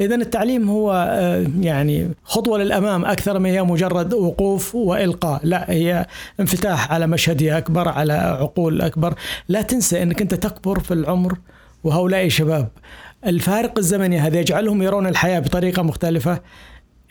إذا التعليم هو آه، يعني خطوة للأمام أكثر ما هي مجرد وقوف وإلقاء. لا هي انفتاح على مشهدية أكبر على عقول أكبر. لا تنسى أنك أنت تكبر في العمر وهؤلاء شباب. الفارق الزمني هذا يجعلهم يرون الحياة بطريقة مختلفة.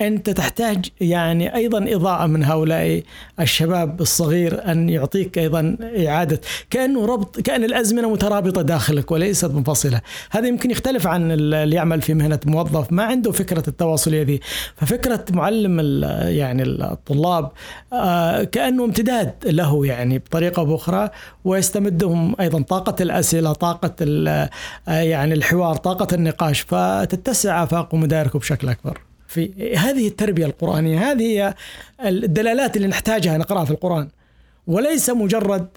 أنت تحتاج يعني أيضا إضاءة من هؤلاء الشباب الصغير أن يعطيك أيضا إعادة. كانه ربط كأن الأزمنة مترابطة داخلك وليست منفصلة، هذا يمكن يختلف عن اللي يعمل في مهنة موظف. ما عنده فكرة التواصل ذي، ففكرة معلم يعني الطلاب آه، كأنه امتداد له يعني بطريقة بأخرى ويستمدهم أيضا طاقة الأسئلة، طاقة آه، يعني الحوار، طاقة النقاش. فتتسع آفاق ومداركه بشكل أكبر. في هذه التربية القرآنية هذه هي الدلالات اللي نحتاجها نقرأها في القرآن. وليس مجرد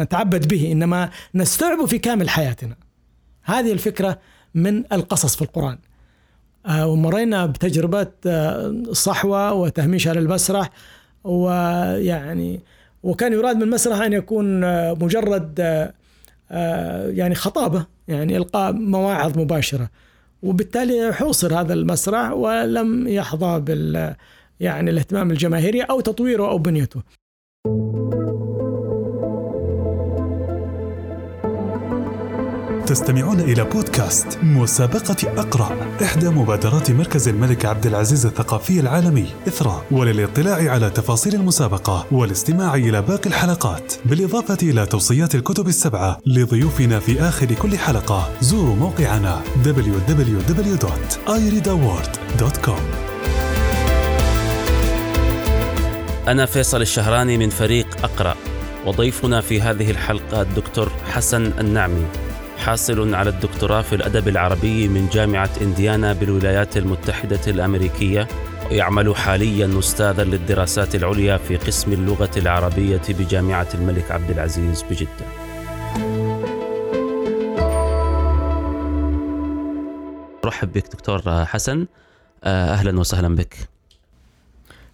نتعبد به إنما نستوعبه في كامل حياتنا. هذه الفكرة من القصص في القرآن. آه، ومرينا بتجربة آه، صحوة وتهميش على المسرح ويعني وكان يراد من المسرح أن يكون آه، مجرد يعني خطابة يعني إلقاء مواعظ مباشرة. وبالتالي حوصر هذا المسرح ولم يحظى بال يعني الاهتمام الجماهيري أو تطويره أو بنيته. تستمعون إلى بودكاست مسابقة أقرأ إحدى مبادرات مركز الملك عبد العزيز الثقافي العالمي إثراء وللاطلاع على تفاصيل المسابقة والاستماع إلى باقي الحلقات. بالإضافة إلى توصيات الكتب السبعة لضيوفنا في آخر كل حلقة زوروا موقعنا www.ireadaward.com أنا فيصل الشهراني من فريق أقرأ وضيفنا في هذه الحلقة الدكتور حسن النعمي. حاصل على الدكتوراه في الأدب العربي من جامعة إنديانا بالولايات المتحدة الأمريكية ويعمل حاليا أستاذا للدراسات العليا في قسم اللغة العربية بجامعة الملك عبد العزيز بجدة. رحب بك دكتور حسن. آه، أهلا وسهلا بك.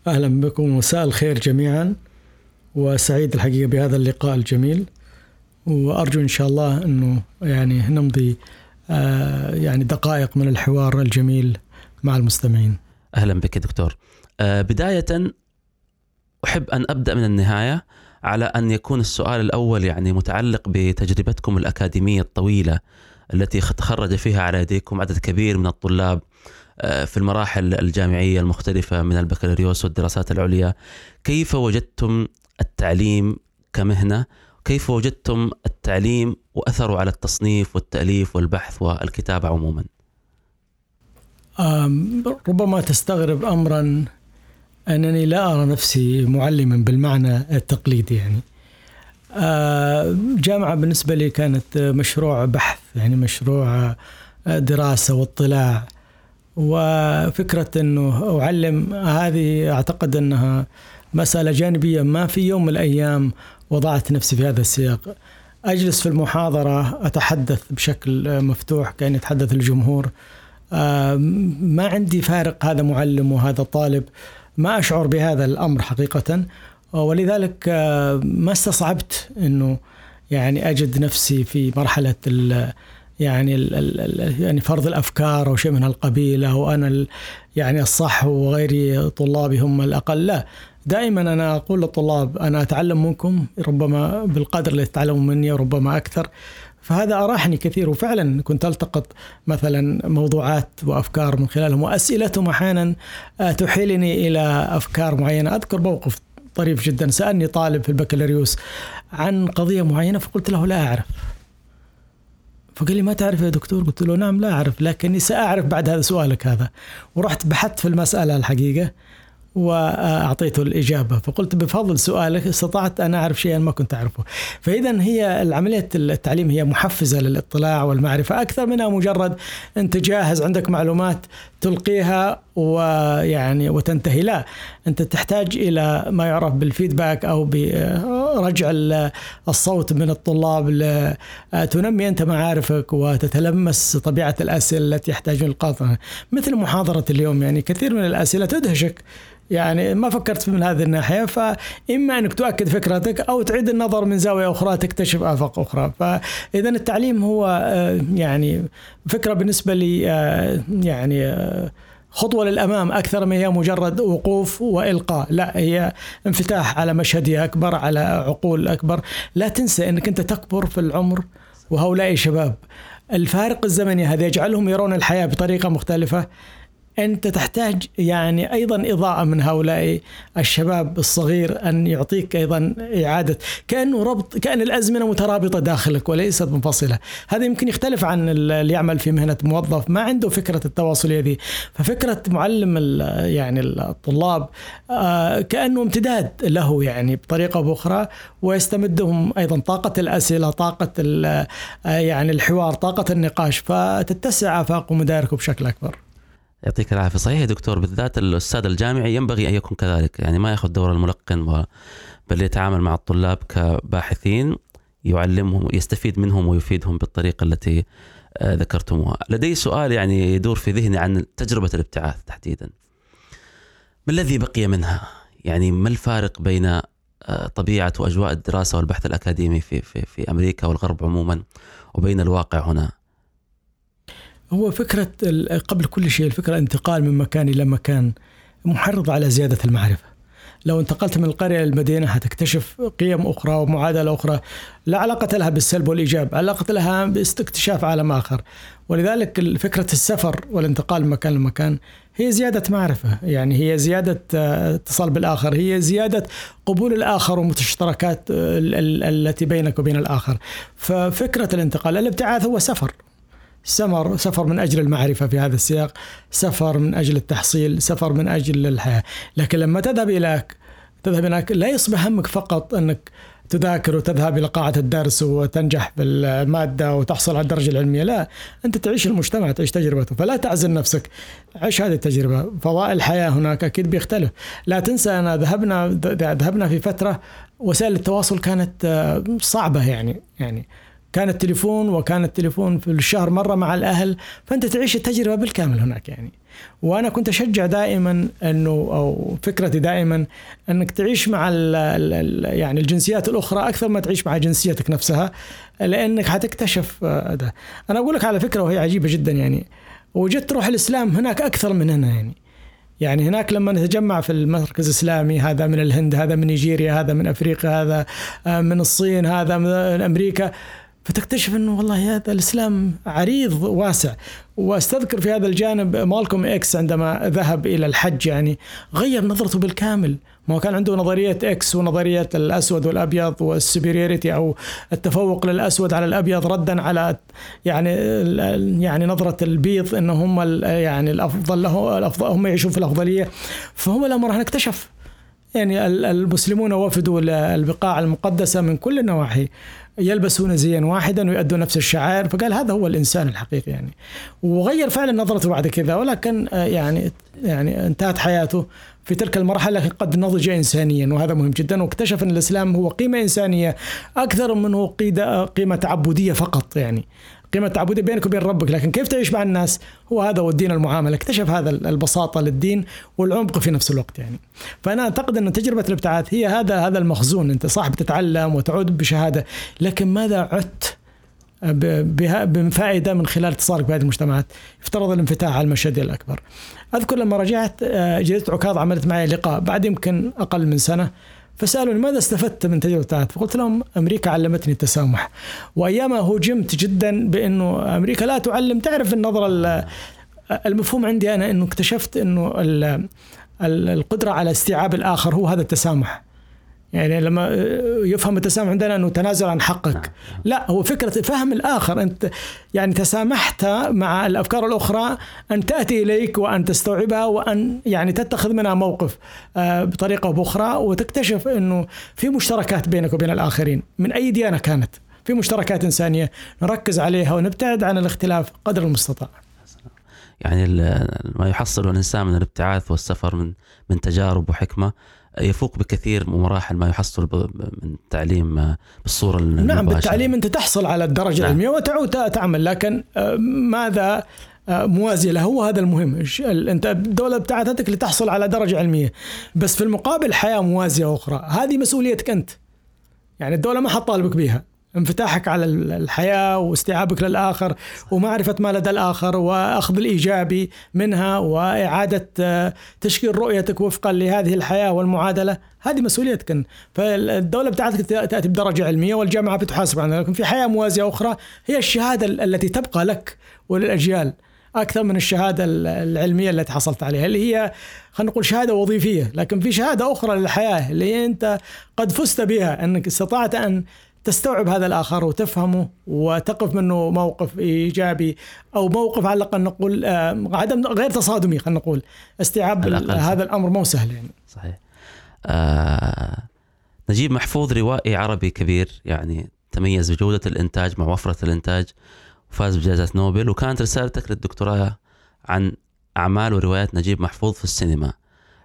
أهلا بكم ومساء الخير جميعا وسعيد الحقيقة بهذا اللقاء الجميل. وأرجو إن شاء الله إنه يعني نمضي آه، يعني دقائق من الحوار الجميل مع المستمعين. أهلا بك دكتور. آه، بداية أحب أن أبدأ من النهاية على أن يكون السؤال الأول يعني متعلق بتجربتكم الأكاديمية الطويلة التي تخرج فيها على يديكم عدد كبير من الطلاب آه، في المراحل الجامعية المختلفة من البكالوريوس والدراسات العليا كيف وجدتم التعليم كمهنة كيف وجدتم التعليم وأثره على التصنيف والتأليف والبحث والكتابة عموما؟ ربما تستغرب امرا أنني لا أرى نفسي معلما بالمعنى التقليدي يعني. جامعة بالنسبة لي كانت مشروع بحث يعني مشروع دراسة واطلاع وفكرة إنه أعلم هذه أعتقد إنها مسألة جانبية ما في يوم من الأيام وضعت نفسي في هذا السياق. أجلس في المحاضرة أتحدث بشكل مفتوح كأن يتحدث الجمهور. ما عندي فارق هذا معلم وهذا طالب. ما أشعر بهذا الأمر حقيقة. ولذلك ما استصعبت أنه يعني أجد نفسي في مرحلة ال يعني ال يعني فرض الأفكار أو شيء من هالقبيل أو أنا يعني الصح وغيري طلابي هم الأقل. لا دائما أنا أقول للطلاب أنا أتعلم منكم ربما بالقدر اللي تتعلموا مني وربما أكثر. فهذا أراحني كثير وفعلا كنت ألتقط مثلا موضوعات وأفكار من خلالهم. وأسئلتهم أحيانا آه، تحيلني إلى أفكار معينة. أذكر موقف طريف جدا. سألني طالب في البكالوريوس عن قضية معينة فقلت له لا أعرف. فقال لي ما تعرف يا دكتور؟ قلت له نعم لا أعرف لكني سأعرف بعد هذا سؤالك هذا. ورحت بحثت في المسألة الحقيقة. وأعطيته الإجابة. فقلت بفضل سؤالك استطعت أن أعرف شيئا ما كنت أعرفه. فاذا هي عمليه التعليم هي محفزة للاطلاع والمعرفة. أكثر منها مجرد انت جاهز عندك معلومات تلقيها ويعني وتنتهي. لا أنت تحتاج إلى ما يعرف بالفيدباك أو برجع الصوت من الطلاب تنمي أنت معارفك وتتلمس طبيعة الأسئلة التي يحتاجون القاطنه مثل محاضرة اليوم يعني كثير من الأسئلة تدهشك يعني ما فكرت من هذه الناحية فإما أنك تؤكد فكرتك أو تعيد النظر من زاوية أخرى تكتشف آفاق أخرى. فإذا التعليم هو آه، يعني فكرة بالنسبة لي آه، يعني آه، خطوة للأمام أكثر من هي مجرد وقوف وإلقاء. لا هي انفتاح على مشهدية أكبر على عقول أكبر. لا تنسى أنك أنت تكبر في العمر وهؤلاء شباب الفارق الزمني هذا يجعلهم يرون الحياة بطريقة مختلفة. أنت تحتاج يعني أيضا إضاءة من هؤلاء الشباب الصغير أن يعطيك أيضا إعادة. كانه ربط كأن الأزمنة مترابطة داخلك وليست منفصلة، هذا يمكن يختلف عن اللي يعمل في مهنة موظف. ما عنده فكرة التواصليه ذي، ففكرة معلم يعني الطلاب آه، كأنه امتداد له يعني بطريقة بأخرى ويستمدهم أيضا طاقة الأسئلة، طاقة آه، يعني الحوار، طاقة النقاش. فتتسع آفاق مداركه بشكل أكبر. يعطيك العافية. صحيح يا دكتور بالذات الأستاذ الجامعي ينبغي أن يكون كذلك يعني ما يأخذ دور الملقن بل يتعامل مع الطلاب كباحثين يعلمهم يستفيد منهم ويفيدهم بالطريقة التي آه، ذكرتموها. لدي سؤال يعني يدور في ذهني عن تجربة الابتعاث تحديدا. ما الذي بقي منها؟ يعني ما الفارق بين آه، طبيعة وأجواء الدراسة والبحث الأكاديمي في في في أمريكا والغرب عموما وبين الواقع هنا؟ هو فكرة قبل كل شيء الفكرة انتقال من مكان إلى مكان محرض على زيادة المعرفة. لو انتقلت من القرية للمدينة حتكتشف قيم أخرى ومعادلة أخرى. لا علاقة لها بالسلب والإيجاب علاقة لها باستكتشاف عالم آخر. ولذلك فكرة السفر والانتقال من مكان لمكان هي زيادة معرفة. يعني هي زيادة آه، اتصال بالآخر هي زيادة قبول الآخر ومشتركات التي بينك وبين الآخر. ففكرة الانتقال الابتعاث هو سفر. سمر سفر من أجل المعرفة في هذا السياق سفر من أجل التحصيل سفر من أجل الحياة لكن لما تذهب إلى تذهب هناك لا يصبح همك فقط أنك تذاكر وتذهب إلى قاعة الدرس وتنجح بالمادة وتحصل على الدرجة العلمية لا أنت تعيش المجتمع تعيش تجربته. فلا تعزل نفسك عيش هذه التجربة. فضاء الحياة هناك أكيد بيختلف. لا تنسى أنا ذهبنا ذهبنا في فترة وسائل التواصل كانت صعبة يعني يعني كان التليفون وكان التليفون في الشهر مرة مع الأهل فأنت تعيش التجربة بالكامل هناك يعني. وأنا كنت أشجع دائما أنه أو فكرتي دائما أنك تعيش مع ال ال يعني الجنسيات الأخرى أكثر ما تعيش مع جنسيتك نفسها لأنك حتكتشف ده. أنا أقول لك على فكرة وهي عجيبة جدا يعني. وجدت روح الإسلام هناك أكثر من هنا يعني. يعني هناك لما نتجمع في المركز الإسلامي هذا من الهند هذا من نيجيريا هذا من أفريقيا هذا آه، من الصين هذا من أمريكا فتكتشف إنه والله هذا الإسلام عريض واسع. وأستذكر في هذا الجانب مالكوم إكس عندما ذهب إلى الحج يعني غير نظرته بالكامل. ما هو كان عنده نظرية إكس ونظرية الأسود والأبيض وال superiority أو التفوق للأسود على الأبيض ردا على يعني يعني نظرة البيض ان هم يعني الأفضل له الافضل هم يعيشون في الأفضلية. فهو الأمر هنا اكتشف. يعني المسلمون وفدوا البقاع المقدسة من كل النواحي. يلبسون زيا واحدا ويؤدون نفس الشعائر. فقال هذا هو الإنسان الحقيقي يعني. وغير فعلا نظرته بعد كذا ولكن آه، يعني يعني انتهت حياته في تلك المرحلة. لكن قد نضج انسانيا وهذا مهم جدا. واكتشف أن الإسلام هو قيمة إنسانية أكثر منه قيمة تعبدية فقط يعني. قيمة التعبدية بينك وبين ربك. لكن كيف تعيش مع الناس؟ هو هذا هو الدين المعاملة. اكتشف هذا البساطة للدين والعمق في نفس الوقت يعني. فأنا أعتقد أن تجربة الابتعاث هي هذا هذا المخزون. أنت صاحب تتعلم وتعود بشهادة. لكن ماذا عدت بفائدة من خلال اتصالك بهذه المجتمعات؟ يفترض الانفتاح على المشهد الأكبر. أذكر لما رجعت آه، جريده عكاظ عملت معي لقاء. بعد يمكن أقل من سنة فسالوني ماذا استفدت من تجربة التعاطف؟ فقلت لهم أمريكا علمتني التسامح. وأيامها هجمت جدا بأنه أمريكا لا تعلم. تعرف النظرة المفهوم عندي أنا أنه اكتشفت أنه القدرة على استيعاب الآخر هو هذا التسامح. يعني لما يفهم التسامح عندنا أنه تنازل عن حقك. نعم. لا هو فكرة فهم الآخر. أنت يعني تسامحت مع الأفكار الأخرى أن تأتي إليك وأن تستوعبها وأن يعني تتخذ منها موقف آه، بطريقة أو بأخرى وتكتشف أنه في مشتركات بينك وبين الآخرين. من أي ديانة كانت؟ في مشتركات إنسانية نركز عليها ونبتعد عن الاختلاف قدر المستطاع. يعني ما يحصله الإنسان من الابتعاث والسفر من من تجارب وحكمة يفوق بكثير مراحل ما يحصل من التعليم بالصورة نعم، المباشرة. نعم بالتعليم أنت تحصل على الدرجة نعم. العلمية وتعود تعمل لكن آه، ماذا آه، موازية له؟ هو هذا المهم. أنت الدولة ابتعثتك لتحصل على درجة علمية بس في المقابل حياة موازية أخرى. هذه مسؤوليتك أنت. يعني الدولة ما حتطالبك بها انفتاحك على الحياة واستيعابك للآخر ومعرفة ما لدى الآخر وأخذ الإيجابي منها وإعادة آه، تشكيل رؤيتك وفقا لهذه الحياة والمعادلة. هذه مسؤوليتك فالدولة بتاعتك تأتي بدرجة علمية والجامعة بتحاسب عنها لكن في حياة موازية أخرى هي الشهادة التي تبقى لك وللأجيال. أكثر من الشهادة العلمية التي حصلت عليها اللي هي خلينا نقول شهادة وظيفية. لكن في شهادة أخرى للحياة اللي أنت قد فزت بها أنك استطعت أن تستوعب هذا الآخر وتفهمه وتقف منه موقف إيجابي أو موقف على الأقل نقول آه، عدم غير تصادمي خلينا نقول. استيعاب هذا الأمر مو سهل يعني. صحيح. آه نجيب محفوظ روائي عربي كبير يعني تميز بجودة الإنتاج مع وفرة الإنتاج وفاز بجائزة نوبل وكانت رسالتك للدكتوراه عن أعمال وروايات نجيب محفوظ في السينما.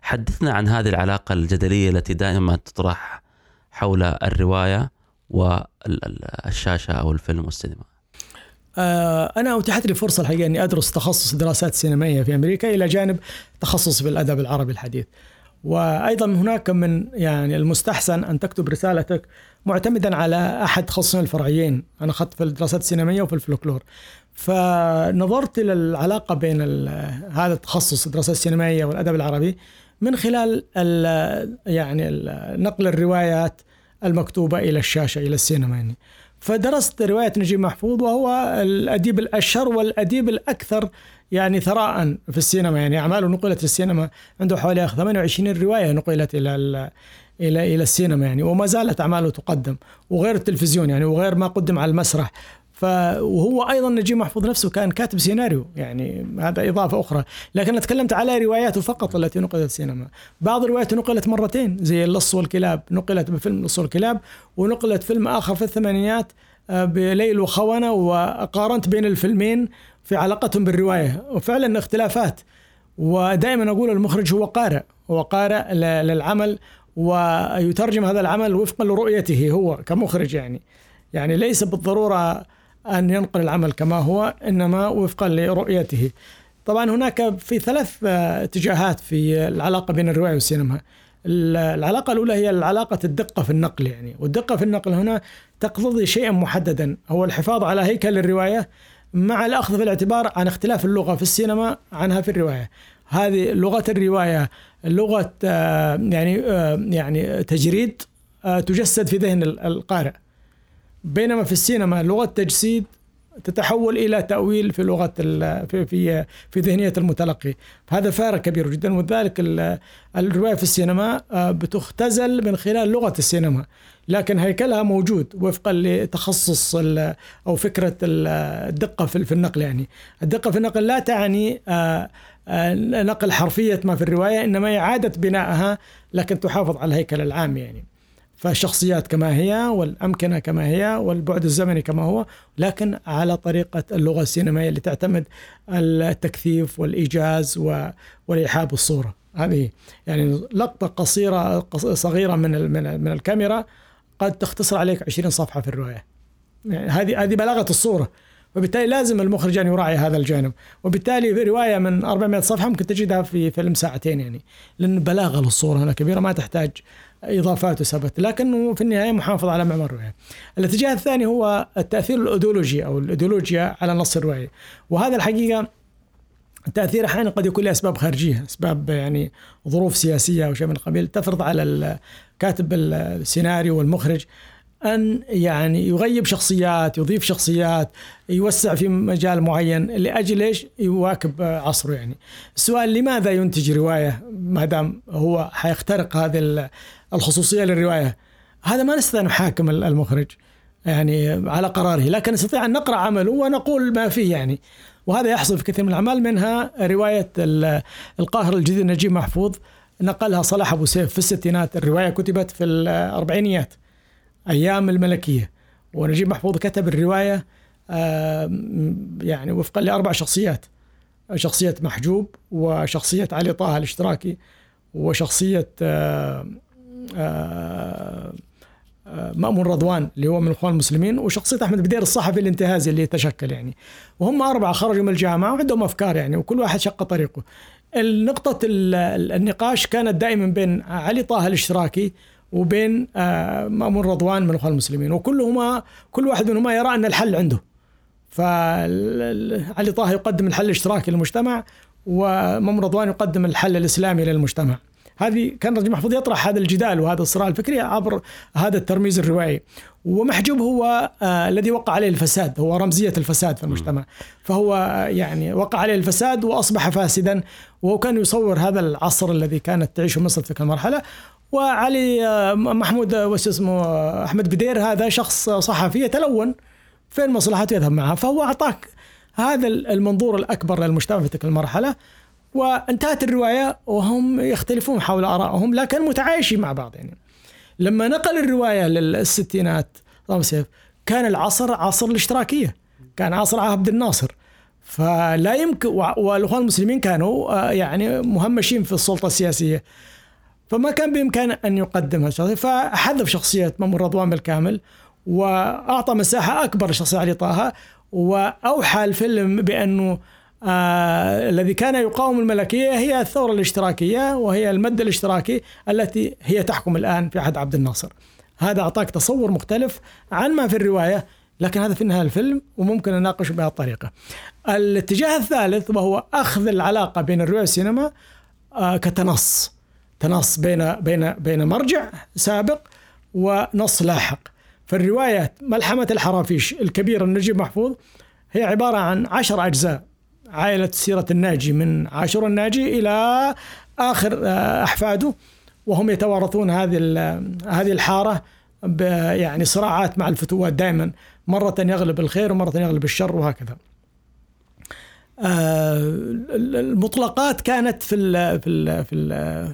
حدثنا عن هذه العلاقة الجدلية التي دائما تطرح حول الرواية. والشاشة أو الفيلم والسينما؟ آه، أنا أتيحت لي فرصة الحقيقة إني أدرس تخصص دراسات سينمائية في أمريكا إلى جانب تخصص في الأدب العربي الحديث. وأيضا هناك من يعني المستحسن أن تكتب رسالتك معتمدا على أحد تخصصين الفرعيين، أنا أخذت في الدراسات السينمائية وفي الفلكلور. فنظرت إلى العلاقة بين هذا التخصص الدراسات السينمائية والأدب العربي من خلال يعني نقل الروايات المكتوبة إلى الشاشة إلى السينما يعني. فدرست رواية نجيب محفوظ وهو الأديب الأشهر والأديب الأكثر يعني ثراء في السينما يعني. أعماله نقلت في السينما عنده حوالي 28 رواية نقلت إلى إلى إلى السينما يعني وما زالت أعماله تقدم. وغير التلفزيون يعني وغير ما قدم على المسرح. وهو أيضا نجيب محفوظ نفسه كأن كاتب سيناريو يعني هذا إضافة أخرى. لكن تكلمت على رواياته فقط التي نقلت السينما. بعض رواياته نقلت مرتين زي اللص والكلاب. نقلت بفيلم اللص والكلاب ونقلت فيلم آخر في الثمانينات آه، بليل وخونة وقارنت بين الفيلمين في علاقتهم بالرواية. وفعلا اختلافات. ودائما أقول المخرج هو قارئ هو قارئ للعمل ويترجم هذا العمل وفقا لرؤيته هو كمخرج يعني. يعني ليس بالضرورة أن ينقل العمل كما هو إنما وفقا لرؤيته. طبعا هناك في ثلاث اتجاهات في العلاقة بين الرواية والسينما. العلاقة الأولى هي العلاقة الدقة في النقل يعني. والدقة في النقل هنا تقتضي شيئا محددا. هو الحفاظ على هيكل الرواية مع الأخذ في الاعتبار عن اختلاف اللغة في السينما عنها في الرواية. هذه لغة الرواية لغة آه، يعني آه، يعني تجريد آه، تجسد في ذهن القارئ. بينما في السينما لغة تجسيد تتحول إلى تأويل في لغة في في في ذهنية المتلقي. هذا فارق كبير جدا ولذلك الرواية في السينما آه، بتختزل من خلال لغة السينما. لكن هيكلها موجود وفقا لتخصص أو فكرة الدقة في النقل يعني. الدقة في النقل لا تعني آه، آه، نقل حرفية ما في الرواية إنما اعاده بنائها لكن تحافظ على الهيكل العام يعني. فالشخصيات كما هي والأمكنة كما هي والبعد الزمني كما هو لكن على طريقة اللغة السينمائية اللي تعتمد التكثيف والإيجاز والإيحاء بالصورة. هذه يعني لقطة قصيرة صغيرة من من الكاميرا قد تختصر عليك 20 صفحة في الرواية. يعني هذه هذه بلاغة الصورة. وبالتالي لازم المخرج أن يراعي هذا الجانب. وبالتالي في رواية من 400 صفحة ممكن تجدها في فيلم ساعتين يعني. لأن بلاغة للصورة هنا كبيرة ما تحتاج إضافات وثبت لكنه في النهاية محافظ على معمار الروايه. الاتجاه الثاني هو التأثير الأيديولوجي أو الأيديولوجيا على نص الروايه وهذا الحقيقة التاثير أحيانا قد يكون له أسباب خارجية، أسباب يعني ظروف سياسية أو شيء من القبيل تفرض على كاتب السيناريو والمخرج أن يعني يغيب شخصيات، يضيف شخصيات، يوسع في مجال معين لأجل إيش؟ يواكب عصره يعني. السؤال لماذا ينتج رواية ما دام هو حيخترق هذه الخصوصية للرواية. هذا ما نستطيع نحاكم المخرج يعني على قراره لكن نستطيع أن نقرأ عمله ونقول ما فيه يعني. وهذا يحصل في كثير من الأعمال منها رواية القاهر الجديد نجيب محفوظ نقلها صلاح أبو سيف في الستينات. الرواية كتبت في الأربعينيات أيام الملكية. ونجيب محفوظ كتب الرواية يعني وفقا لأربع شخصيات. شخصية محجوب وشخصية علي طه الإشتراكي وشخصية آه، مأمون رضوان اللي هو من الإخوان المسلمين وشخصية أحمد بدير الصحفي الانتهازي اللي تشكل يعني. وهم أربعة خرجوا من الجامعة وعندهم أفكار يعني وكل واحد شق طريقه. النقطة النقاش كانت دائما بين علي طه الإشتراكي وبين مأمون رضوان من الإخوان المسلمين. وكلهما كل واحد منهما يرى أن الحل عنده. فعلي طه يقدم الحل الإشتراكي للمجتمع ومم رضوان يقدم الحل الإسلامي للمجتمع. هذه كان رجل محفوظ يطرح هذا الجدال وهذا الصراع الفكري عبر هذا الترميز الروائي. ومحجوب هو آه الذي وقع عليه الفساد هو رمزية الفساد في المجتمع. فهو يعني وقع عليه الفساد وأصبح فاسدا وهو كان يصور هذا العصر الذي كانت تعيشه مصر في تلك المرحلة. وعلي آه محمود آه، وش اسمه آه، أحمد بدير هذا شخص صحفي يتلون فين مصلحته يذهب معها فهو أعطاك هذا المنظور الأكبر للمجتمع في تلك المرحلة. وانتهت الرواية وهم يختلفون حول آرائهم لكن متعايشين مع بعض يعني. لما نقل الرواية للستينات سيف كان العصر عصر الاشتراكية كان عصر عبد الناصر. فلا يمكن والإخوان المسلمين كانوا آه، يعني مهمشين في السلطة السياسية. فما كان بامكانه أن يقدم هذا فحذف شخصية مأمون رضوان بالكامل وأعطى مساحة أكبر لشخصيه علي طه وأوحى الفيلم بأنه آه الذي كان يقاوم الملكية هي الثورة الاشتراكية وهي المد الاشتراكي التي هي تحكم الآن في عهد عبد الناصر. هذا أعطاك تصور مختلف عن ما في الرواية لكن هذا في النهاية الفيلم وممكن نناقشه بهذه الطريقة. الاتجاه الثالث وهو أخذ العلاقة بين الرواية والسينما آه كتنص تنص بين بين بين مرجع سابق ونص لاحق. فالرواية ملحمة الحرافيش الكبيرة لنجيب محفوظ هي عبارة عن عشر أجزاء عائلة سيرة الناجي من عاشور الناجي إلى آخر آه، أحفاده وهم يتوارثون هذه هذه الحارة يعني صراعات مع الفتوات دائما مرة يغلب الخير ومرة يغلب الشر وهكذا. آه، المطلقات كانت في في في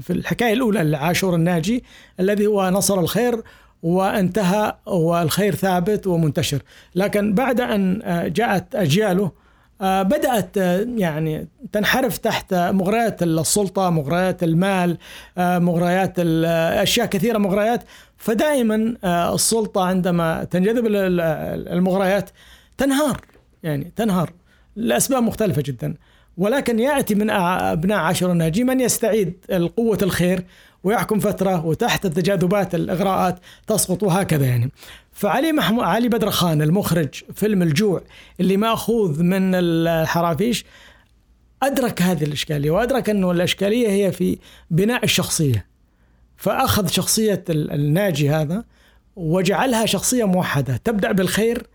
في الحكاية الأولى لعاشور الناجي الذي هو نصر الخير وانتهى والخير ثابت ومنتشر. لكن بعد أن آه، جاءت أجياله آه، بدأت آه، يعني تنحرف تحت مغريات السلطة مغريات المال مغريات أشياء كثيرة مغريات. فدائما السلطة عندما تنجذب المغريات تنهار يعني تنهار لأسباب مختلفة جدا. ولكن يأتي من أبناء عشر الناجي من يستعيد قوة الخير ويحكم فترة وتحت التجاذبات الإغراءات تسقط وهكذا يعني. فعلي محمود علي بدر خان المخرج فيلم الجوع اللي ماخوذ من الحرافيش أدرك هذه الإشكالية وأدرك أنه الإشكالية هي في بناء الشخصية. فأخذ شخصية الناجي هذا وجعلها شخصية موحدة تبدأ بالخير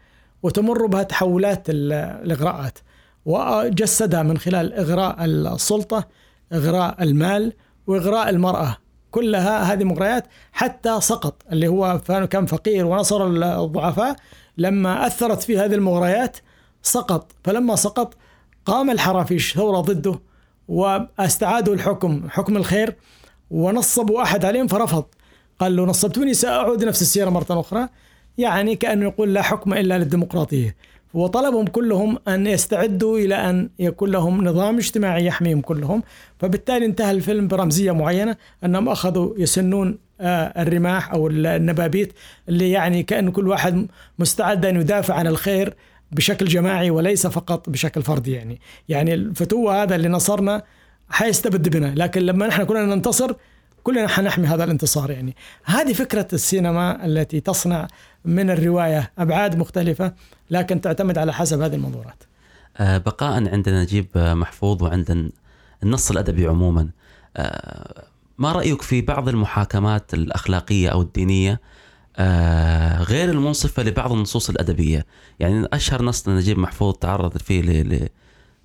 وتمر بها تحولات الإغراءات. وجسدها من خلال إغراء السلطة إغراء المال وإغراء المرأة. كلها هذه مغريات حتى سقط اللي هو كان فقير ونصر الضعفاء لما أثرت في هذه المغريات سقط. فلما سقط قام الحرافيش ثورة ضده واستعادوا الحكم حكم الخير ونصبوا أحد عليهم فرفض. قال له نصبتوني سأعود نفس السيرة مرة أخرى. يعني كأنه يقول لا حكم إلا للديمقراطية. وطلبهم كلهم أن يستعدوا إلى أن يكون لهم نظام اجتماعي يحميهم كلهم. فبالتالي انتهى الفيلم برمزية معينة أنهم أخذوا يسنون آه، الرماح أو النبابيت اللي يعني كأن كل واحد مستعد أن يدافع عن الخير بشكل جماعي وليس فقط بشكل فردي يعني. يعني الفتوة هذا اللي نصرنا حيستبد بنا لكن لما نحن كلنا ننتصر كلنا حنحمي هذا الانتصار يعني. هذه فكرة السينما التي تصنع من الرواية أبعاد مختلفة. لكن تعتمد على حسب هذه المنظورات. آه، بقاء عند نجيب محفوظ وعند النص الأدبي عموما. آه، ما رأيك في بعض المحاكمات الأخلاقية أو الدينية آه، غير المنصفة لبعض النصوص الأدبية؟ يعني أشهر نص نجيب محفوظ تعرض فيه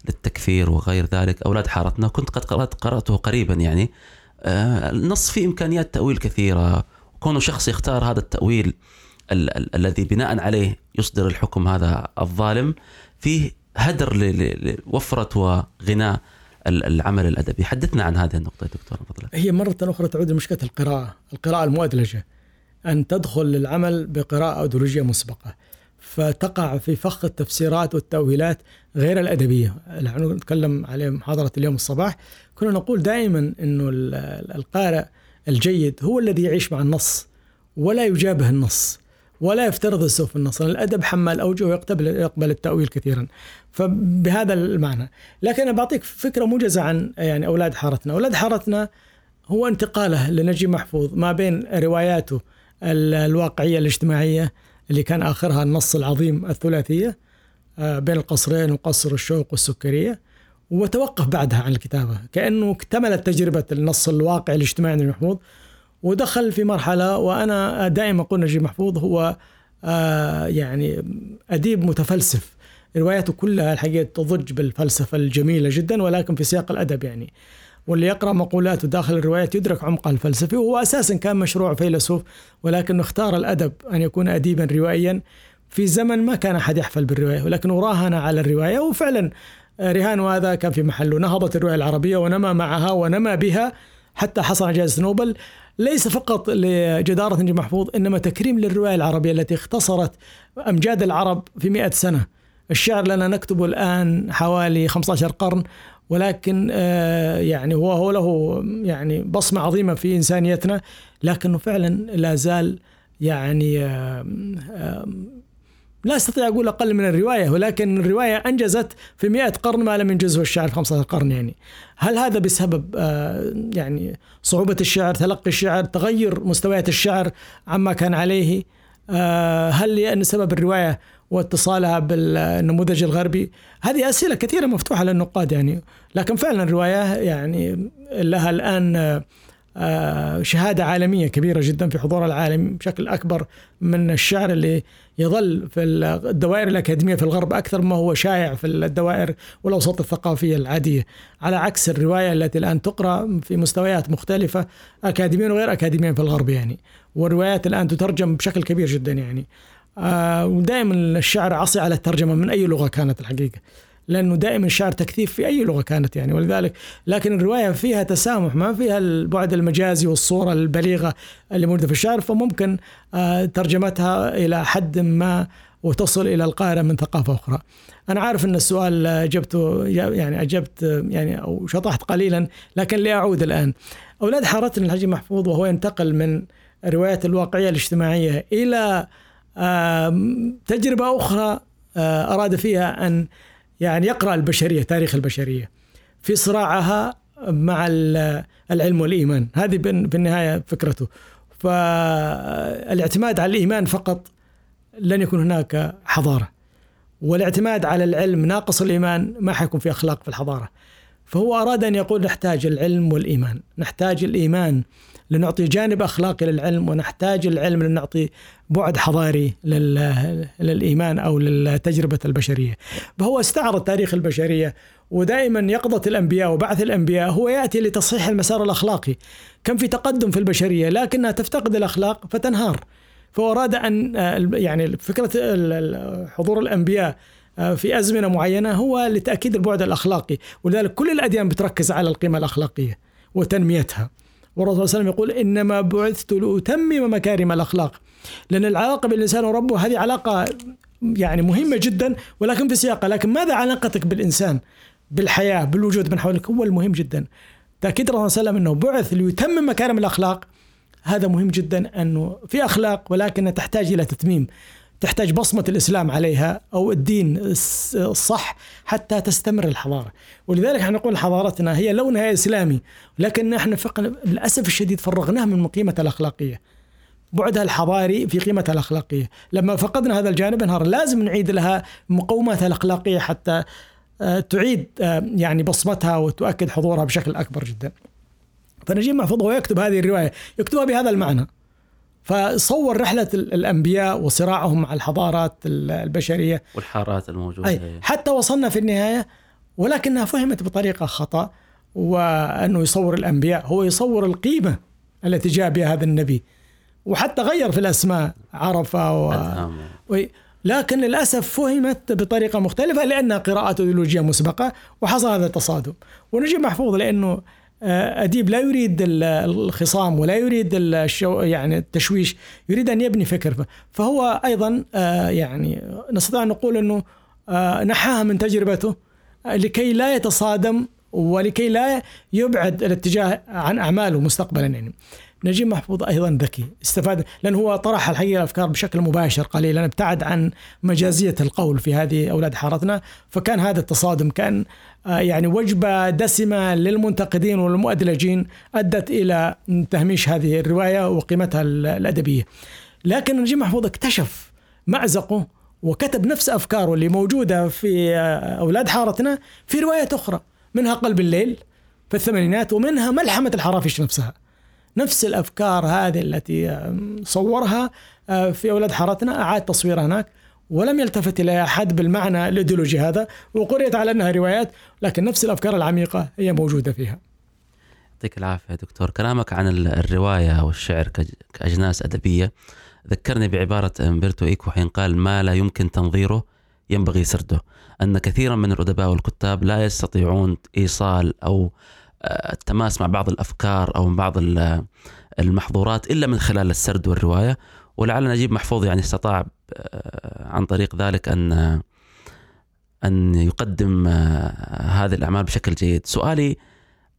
للتكفير وغير ذلك أولاد حارتنا كنت قد قرأته قريبا يعني. النص فيه إمكانيات تأويل كثيرة كونه شخص يختار هذا التأويل ال- ال- الذي بناء عليه يصدر الحكم هذا الظالم فيه هدر لوفرة وغناء العمل الأدبي، حدثنا عن هذه النقطة دكتور فضلك. هي مرة أخرى تعود لمشكلة القراءة، القراءة المؤدلجة أن تدخل للعمل بقراءة أيديولوجية مسبقة. فتقع في فخ التفسيرات والتأويلات غير الأدبية نحن نتكلم عليه محاضرة اليوم الصباح كنا نقول دائما أنه القارئ الجيد هو الذي يعيش مع النص ولا يجابه النص ولا يفترض السوء في النص الأدب حمال أوجه ويقبل يقبل التأويل كثيرا. فبهذا المعنى. لكن أنا بعطيك فكرة موجزة عن يعني أولاد حارتنا. أولاد حارتنا هو انتقاله لنجيب محفوظ ما بين رواياته الواقعية الاجتماعية اللي كان آخرها النص العظيم الثلاثية آه، بين القصرين وقصر الشوق والسكرية وتوقف بعدها عن الكتابة. كأنه اكتملت تجربة النص الواقعي الاجتماعي لنجيب محفوظ ودخل في مرحلة وأنا دائما أقول نجيب محفوظ هو آه، يعني أديب متفلسف. رواياته كلها الحقيقة تضج بالفلسفة الجميلة جدا ولكن في سياق الأدب يعني. واللي يقرأ مقولاته داخل الروايات يدرك عمقها الفلسفي وهو أساسا كان مشروع فيلسوف ولكنه اختار الأدب أن يكون أديبا روائيا. في زمن ما كان أحد يحفل بالرواية ولكنه راهن على الرواية وفعلا رهان هذا كان في محله. نهضت الرواية العربية ونمى معها ونمى بها حتى حصل جائزة نوبل. ليس فقط لجدارة نجيب محفوظ إنما تكريم للرواية العربية التي اختصرت أمجاد العرب في مئة سنة. الشعر لنا نكتبه الآن حوالي 15 قرن ولكن آه، يعني هو له يعني بصمة عظيمة في إنسانيتنا لكنه فعلا لا زال يعني لا أستطيع أقول أقل من الرواية ولكن الرواية أنجزت في مئة قرن ما لم ينجزه الشعر في 15 قرن يعني. هل هذا بسبب آه، يعني صعوبة الشعر تلقي الشعر تغير مستويات الشعر عما كان عليه؟ آه، هل لأن سبب الرواية واتصالها بالنموذج الغربي؟ هذه أسئلة كثيرة مفتوحة للنقاد يعني لكن فعلا الرواية يعني لها الآن آه، شهادة عالمية كبيرة جدا في حضور العالم بشكل أكبر من الشعر اللي يظل في الدوائر الأكاديمية في الغرب أكثر ما هو شائع في الدوائر والأوساط الثقافية العادية. على عكس الرواية التي الآن تقرأ في مستويات مختلفة اكاديميا وغير اكاديميا في الغرب يعني والروايات الآن تترجم بشكل كبير جدا يعني. آه ودائما الشعر عصي على الترجمة من أي لغة كانت الحقيقة. لأنه دائما الشعر تكثيف في أي لغة كانت يعني ولذلك لكن الرواية فيها تسامح ما فيها البعد المجازي والصورة البليغة اللي موجودة في الشعر فممكن آه، ترجمتها إلى حد ما وتصل إلى القارئ من ثقافة أخرى. أنا عارف إن السؤال اجبته يعني أجبت يعني أو شطحت قليلا لكن لأعود الآن. أولاد حارتنا الحجي محفوظ وهو ينتقل من الروايات الواقعية الاجتماعية إلى تجربة أخرى آه، أراد فيها أن يعني يقرأ البشرية تاريخ البشرية في صراعها مع العلم والإيمان. هذه بالنهاية فكرته. فالاعتماد على الإيمان فقط لن يكون هناك حضارة. والاعتماد على العلم ناقص الإيمان ما حيكون في أخلاق في الحضارة. فهو أراد أن يقول نحتاج العلم والإيمان. نحتاج الإيمان. لنعطي جانب أخلاقي للعلم ونحتاج العلم لنعطي بعد حضاري للإيمان أو للتجربة البشرية. فهو استعرض تاريخ البشرية ودائما يقظة الأنبياء وبعث الأنبياء هو يأتي لتصحيح المسار الأخلاقي. كان في تقدم في البشرية لكنها تفتقد الأخلاق فتنهار. فأراد أن يعني فكرة حضور الأنبياء في أزمنة معينة هو لتأكيد البعد الأخلاقي ولذلك كل الأديان بتركز على القيمة الأخلاقية وتنميتها. والرسول صلى الله عليه وسلم يقول إنما بعثت لأتمم مكارم الأخلاق. لأن العلاقة بين الإنسان وربه هذه علاقة يعني مهمة جدا ولكن في سياقة لكن ماذا علاقتك بالإنسان؟ بالحياة بالوجود من حولك؟ هو المهم جدا. تأكيد الرسول صلى الله عليه وسلم أنه بعث ليتمم مكارم الأخلاق. هذا مهم جدا أنه في أخلاق ولكنها تحتاج إلى تتميم. تحتاج بصمة الإسلام عليها أو الدين الصح حتى تستمر الحضارة. ولذلك إحنا نقول حضارتنا هي لونها إسلامي لكن إحنا للأسف الشديد فرغناها من قيمتها الأخلاقية. بعدها الحضاري في قيمتها الأخلاقية. لما فقدنا هذا الجانب انهار لازم نعيد لها مقوماتها الأخلاقية حتى آه، تعيد آه، يعني بصمتها وتؤكد حضورها بشكل أكبر جدا. فنجيب محفوظ هو يكتب هذه الرواية. يكتبها بهذا المعنى. فصور رحلة الأنبياء وصراعهم مع الحضارات البشرية. والحارات الموجودة. أي حتى وصلنا في النهاية ولكنها فهمت بطريقة خطأ وأنه يصور الأنبياء هو يصور القيمة التي جاء بها هذا النبي. وحتى غير في الأسماء عرفة و... و... لكن للأسف فهمت بطريقة مختلفة لأنها قراءة أيديولوجية مسبقة وحصل هذا التصادم. ونجيب محفوظ لأنه أديب لا يريد الخصام ولا يريد الشو يعني التشويش يريد أن يبني فكر. فهو أيضا يعني نستطيع أن نقول أنه نحاها من تجربته لكي لا يتصادم ولكي لا يبعد الاتجاه عن أعماله مستقبلا يعني. نجيب محفوظ أيضا ذكي. استفاد لأن هو طرح الحقيقة الأفكار بشكل مباشر قليلا ابتعد عن مجازية القول في هذه أولاد حارتنا. فكان هذا التصادم كان آه، يعني وجبة دسمة للمنتقدين والمؤدلجين أدت إلى تهميش هذه الرواية وقيمتها الأدبية. لكن نجيب محفوظ اكتشف مازقه وكتب نفس أفكاره اللي موجودة في آه، أولاد حارتنا في روايات أخرى منها قلب الليل في الثمانينات ومنها ملحمة الحرافيش نفسها. نفس الأفكار هذه التي صورها آه، في أولاد حارتنا. أعاد تصويرها هناك. ولم يلتفت إلى أحد بالمعنى الإيديولوجي هذا. وقرئت على أنها روايات لكن نفس الأفكار العميقة هي موجودة فيها. يعطيك العافية دكتور. كلامك عن الرواية والشعر كأجناس أدبية ذكرني بعبارة أمبرتو إيكو حين قال ما لا يمكن تنظيره ينبغي سرده. أن كثيرا من الأدباء والكتاب لا يستطيعون إيصال أو التماس مع بعض الأفكار أو بعض المحظورات إلا من خلال السرد والرواية ولعل نجيب محفوظ يعني استطاع آه، عن طريق ذلك أن أن يقدم آه، هذه الأعمال بشكل جيد. سؤالي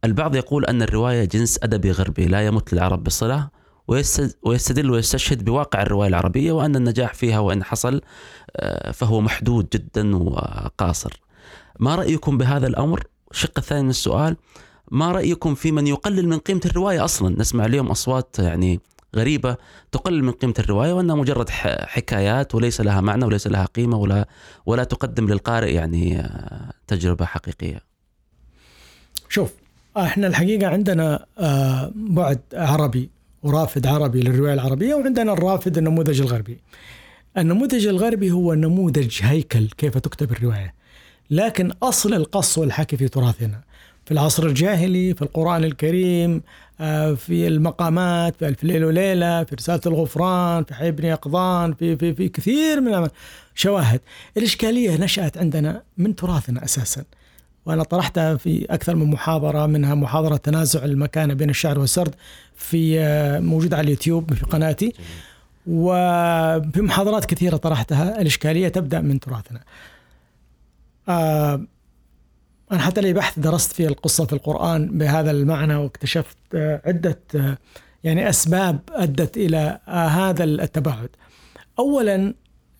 البعض يقول أن الرواية جنس ادبي غربي لا يمت للعرب بصلة ويستدل ويستشهد بواقع الرواية العربية وأن النجاح فيها وإن حصل آه، فهو محدود جدا وقاصر. ما رأيكم بهذا الأمر؟ الشق الثاني من السؤال ما رأيكم في من يقلل من قيمة الرواية أصلا نسمع اليوم أصوات يعني غريبة تقلل من قيمة الرواية وأنها مجرد حكايات وليس لها معنى وليس لها قيمة ولا ولا تقدم للقارئ يعني آه، تجربة حقيقية. شوف إحنا الحقيقة عندنا آه، بعد عربي ورافد عربي للرواية العربية وعندنا الرافد النموذج الغربي. النموذج الغربي هو نموذج هيكل كيف تكتب الرواية. لكن أصل القص والحكي في تراثنا. في العصر الجاهلي في القرآن الكريم آه، في المقامات في ألف ليلة وليلة في رسالة الغفران في حي بن يقظان في, في, في كثير من شواهد. الإشكالية نشأت عندنا من تراثنا أساسا. وأنا طرحتها في أكثر من محاضرة منها محاضرة تنازع المكانة بين الشعر والسرد في آه، موجودة على اليوتيوب في قناتي. وفي محاضرات كثيرة طرحتها. الإشكالية تبدأ من تراثنا. آه أنا حتى لي بحث درست في القصة في القرآن بهذا المعنى واكتشفت آه، عدة آه، يعني أسباب أدت إلى آه، هذا التباعد. أولا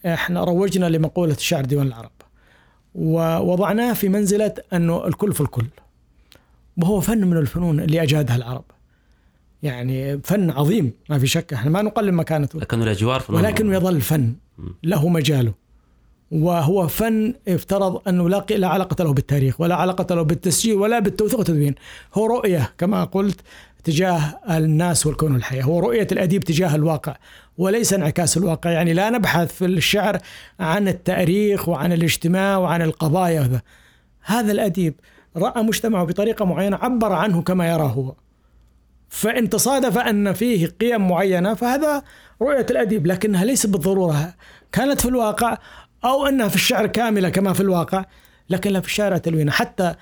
إحنا روجنا لمقولة الشعر ديوان العرب ووضعناه في منزلة أنه الكل في الكل وهو فن من الفنون اللي أجادها العرب. يعني فن عظيم ما في شك إحنا ما نقلل مكانته. لكنه الأجوار ولكنه يظل فن له مجاله. وهو فن افترض أنه لا لا علاقة له بالتاريخ ولا علاقة له بالتسجيل ولا بالتوثيق والتدوين. هو رؤية كما قلت تجاه الناس والكون والحياة. هو رؤية الأديب تجاه الواقع وليس انعكاس الواقع. يعني لا نبحث في الشعر عن التاريخ وعن الاجتماع وعن القضايا. هذا هذا الأديب رأى مجتمعه بطريقة معينة عبر عنه كما يراه هو. فإن تصادف أن فيه قيم معينة فهذا رؤية الأديب لكنها ليست بالضرورة. كانت في الواقع أو أنها في الشعر كاملة كما في الواقع لكن لا في الشعر تلوينها. حتى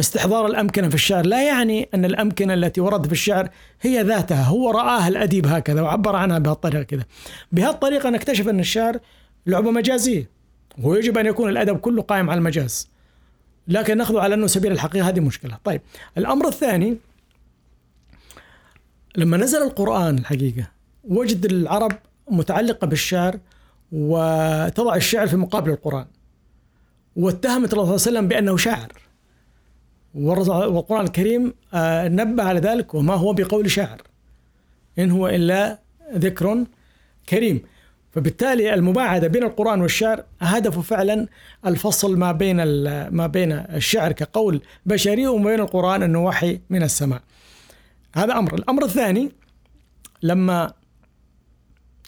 استحضار الأمكنة في الشعر لا يعني أن الأمكنة التي ورد في الشعر هي ذاتها هو رآها الأديب هكذا وعبر عنها بهالطريقة كذا. بهالطريقة نكتشف أن الشعر لعبة مجازية ويجب أن يكون الأدب كله قائم على المجاز. لكن ناخذه على أنه سبيل الحقيقة هذه مشكلة. طيب الأمر الثاني لما نزل القرآن الحقيقة وجد العرب متعلقة بالشعر وتضع الشعر في مقابل القرآن. واتهمت الله صلى الله عليه وسلم بأنه شاعر. والقرآن الكريم آه، نبه على ذلك وما هو بقول شاعر. إن هو إلا ذكر كريم. فبالتالي المباعدة بين القرآن والشعر هدفه فعلا الفصل ما بين ما بين الشعر كقول بشري وما بين القرآن أنه وحي من السماء. هذا أمر. الأمر الثاني لما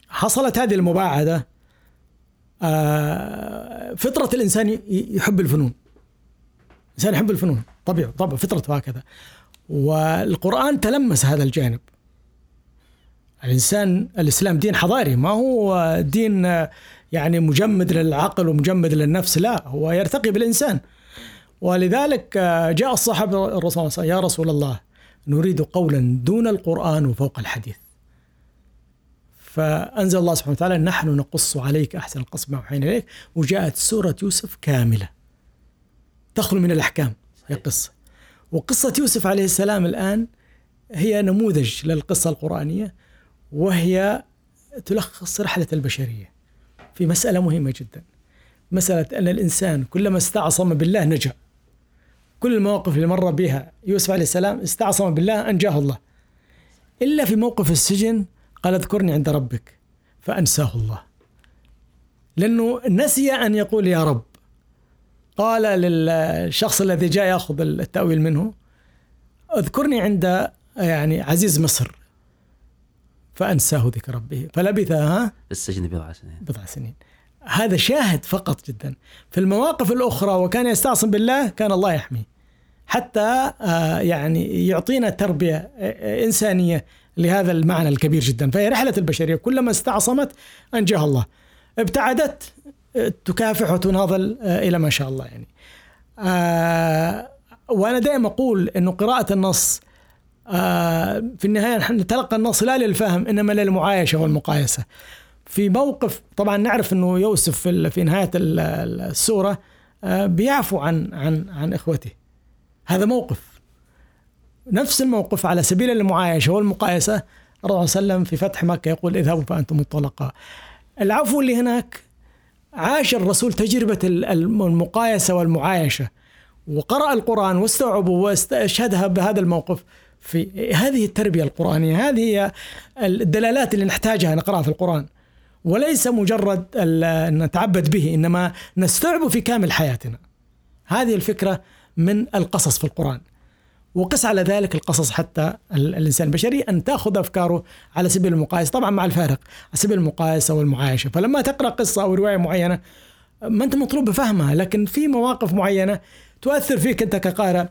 حصلت هذه المباعدة فطرة الإنسان يحب الفنون. الإنسان يحب الفنون. طبيعي طبعا فطرته هكذا. والقرآن تلمس هذا الجانب. الإنسان الإسلام دين حضاري. ما هو دين يعني مجمد للعقل ومجمد للنفس. لا هو يرتقي بالإنسان. ولذلك جاء الصحابة الرسول يا رسول الله نريد قولا دون القرآن وفوق الحديث. فأنزل الله سبحانه وتعالى نحن نقص عليك أحسن القصص ما أوحينا إليك. وجاءت سورة يوسف كاملة. تخلو من الأحكام هي قصة. وقصة يوسف عليه السلام الآن هي نموذج للقصة القرآنية وهي تلخص رحلة البشرية في مسألة مهمة جدا. مسألة أن الإنسان كلما استعصم بالله نجا. كل المواقف اللي مر بها يوسف عليه السلام استعصم بالله أنجاه الله. إلا في موقف السجن قال اذكرني عند ربك فأنساه الله. لأنه نسي أن يقول يا رب. قال للشخص الذي جاء يأخذ التأويل منه اذكرني عند يعني عزيز مصر. فأنساه ذكر ربه. فلبث ها؟ في السجن بضع سنين. بضع سنين. هذا شاهد فقط جدا. في المواقف الأخرى وكان يستعصم بالله كان الله يحميه. حتى آه، يعني يعطينا تربية آه، إنسانية لهذا المعنى الكبير جدا. فهي رحلة البشرية كلما استعصمت أنجاها الله. ابتعدت آه، تكافح وتناضل إلى ما شاء الله يعني. وأنا دائما أقول أنه قراءة النص في النهاية نحن نتلقى النص لا للفهم إنما للمعايشة والمقايسة. في موقف طبعا نعرف أنه يوسف في نهاية السورة بيعفو عن عن عن إخوته. هذا موقف. نفس الموقف على سبيل المعايشة والمقايسة الرسول صلى الله عليه وسلم في فتح مكة يقول اذهبوا فأنتم الطلقاء. العفو اللي هناك عاش الرسول تجربة المقايسة والمعايشة وقرأ القرآن واستوعبه واستشهدها بهذا الموقف في هذه التربية القرآنية. هذه هي الدلالات اللي نحتاجها نقرأها في القرآن. وليس مجرد نتعبد به إنما نستوعبه في كامل حياتنا. هذه الفكرة من القصص في القرآن. وقس على ذلك القصص حتى الإنسان البشري أن تأخذ أفكاره على سبيل المقايسة طبعا مع الفارق على سبيل المقايسة والمعايشة. فلما تقرأ قصة أو رواية معينة ما أنت مطلوب بفهمها لكن في مواقف معينة تؤثر فيك أنت كقارئ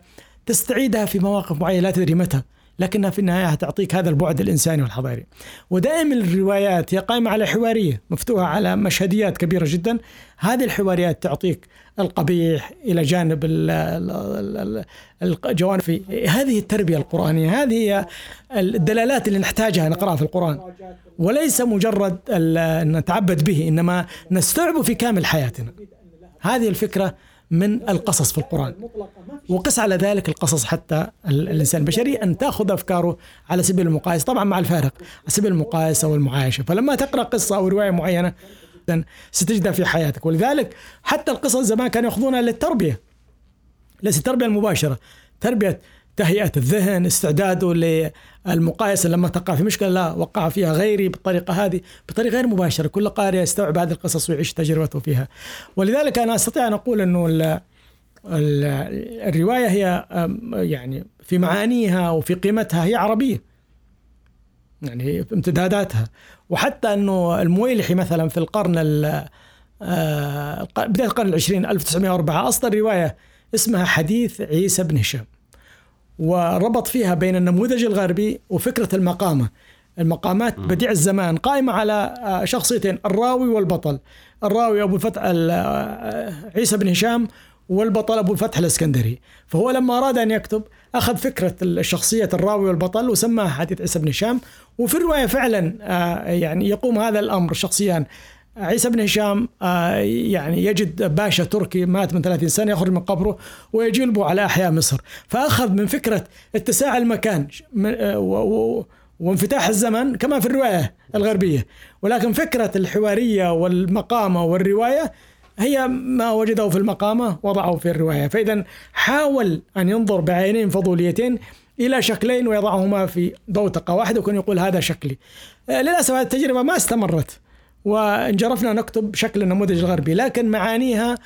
تستعيدها في مواقف معينة لا تدري متى. لكنها في النهاية تعطيك هذا البعد الإنساني والحضاري. ودائما الروايات هي قائمة على حوارية مفتوحة على مشهديات كبيرة جدا. هذه الحواريات تعطيك القبيح إلى جانب الجوانب في هذه التربية القرآنية. هذه هي الدلالات اللي نحتاجها نقرأها في القرآن. وليس مجرد نتعبد به إنما نستوعبه في كامل حياتنا. هذه الفكرة من القصص في القرآن. وقس على ذلك القصص حتى الإنسان البشري أن تأخذ أفكاره على سبيل المقايسة طبعا مع الفارق على سبيل المقايسة والمعايشة فلما تقرأ قصة أو رواية معينة ستجدها في حياتك. ولذلك حتى القصص زمان كانوا يأخذونها للتربية ليس التربية المباشرة تربية تهيئة الذهن استعداده للمقايسة لما تقع في مشكلة لا وقع فيها غيري بالطريقة هذه بطريقة غير مباشرة. كل قارئ يستوعب هذه القصص ويعيش تجربته فيها. ولذلك أنا أستطيع أن أقول أنه الرواية هي يعني في معانيها وفي قيمتها هي عربية. يعني في امتداداتها. وحتى أنه المويلحي مثلا في القرن آه، بداية القرن العشرين 1904 أصدر رواية اسمها حديث عيسى بن هشام. وربط فيها بين النموذج الغربي وفكرة المقامة. المقامات بديع الزمان قائمة على آه، شخصيتين الراوي والبطل. الراوي أبو الفتح آه، عيسى بن هشام والبطل أبو الفتح الإسكندري. فهو لما أراد أن يكتب أخذ فكرة الشخصية الراوي والبطل وسماها حديث عيسى بن هشام. وفي الرواية فعلا آه، يعني يقوم هذا الأمر شخصيان عيسى بن هشام آه، يعني يجد باشا تركي مات من 30 سنة يخرج من قبره ويجلبه على أحياء مصر. فأخذ من فكرة اتساع المكان آه، وانفتاح الزمن كما في الرواية الغربية. ولكن فكرة الحوارية والمقامة والرواية هي ما وجده في المقامة وضعه في الرواية. فإذا حاول أن ينظر بعينين فضوليتين إلى شكلين ويضعهما في دوتقة واحدة ويكون يقول هذا شكلي. آه، للأسف هذه التجربة ما استمرت. وانجرفنا نكتب شكل النموذج الغربي لكن معانيها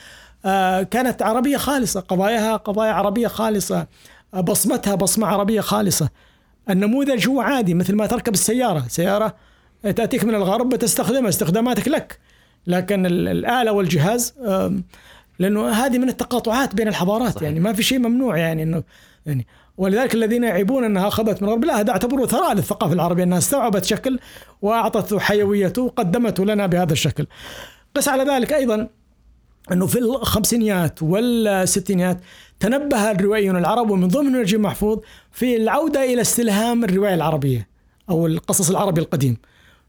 آه، كانت عربية خالصة قضاياها قضايا عربية خالصة آه، بصمتها بصمة عربية خالصة النموذج هو عادي مثل ما تركب السيارة سيارة تأتيك من الغرب بتستخدمها استخداماتك لك لكن الآلة والجهاز لأنه هذه من التقاطعات بين الحضارات صحيح. يعني ما في شيء ممنوع يعني أنه يعني ولذلك الذين يعيبون أنها اخذت من الغرب لا هذا اعتبره ثراء للثقافة العربية أنها استوعبت شكل واعطته حيويته وقدمته لنا بهذا الشكل. قس على ذلك أيضا أنه في الخمسينيات والستينيات تنبه الروائيون العرب ومن ضمن نجيب محفوظ في العودة إلى استلهام الرواية العربية أو القصص العربي القديم.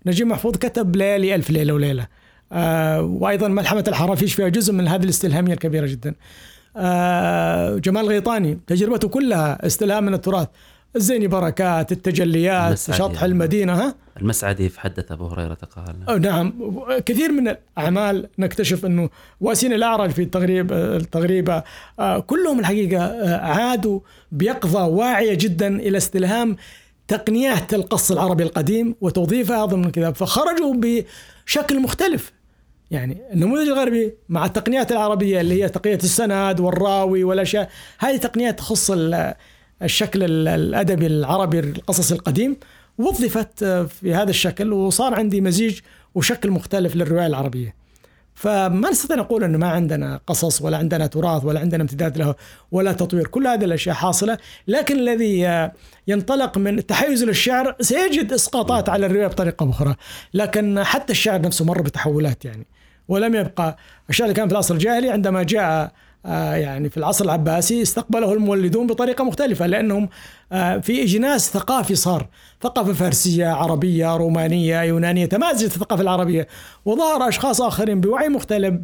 نجيب محفوظ كتب ليالي ألف ليلة وليلة. آه وأيضا ملحمة الحرافيش فيها جزء من هذه الاستلهامية الكبيرة جدا. آه جمال غيطاني تجربته كلها استلهام من التراث. الزيني بركات التجليات شطح المدينة ها؟ المسعدي في حدث أبو هريرة قال نعم. كثير من الأعمال نكتشف إنه واسين الأعرج في التغريب التغريبة آه، كلهم الحقيقة آه، عادوا بيقظة واعية جدا إلى استلهام تقنيات القص العربي القديم وتوظيفها ضمن الكتاب فخرجوا بشكل مختلف. يعني النموذج الغربي مع التقنيات العربية اللي هي تقنية السند والراوي والأشياء هذه تقنيات تخص الشكل الأدبي العربي القصص القديم وظفت في هذا الشكل وصار عندي مزيج وشكل مختلف للرواية العربية. فما نستطيع نقول إنه ما عندنا قصص ولا عندنا تراث ولا عندنا امتداد له ولا تطوير، كل هذه الأشياء حاصلة، لكن الذي ينطلق من التحيز للشعر سيجد إسقاطات على الرواية بطريقة أخرى، لكن حتى الشعر نفسه مر بتحولات يعني. ولم يبقى. الشعر اللي كان في العصر الجاهلي عندما جاء آه، يعني في العصر العباسي استقبله المولدون بطريقة مختلفة لأنهم آه، في إجناس ثقافي صار. ثقافة فارسية عربية رومانية يونانية تمازجت الثقافة العربية. وظهر أشخاص آخرين بوعي مختلف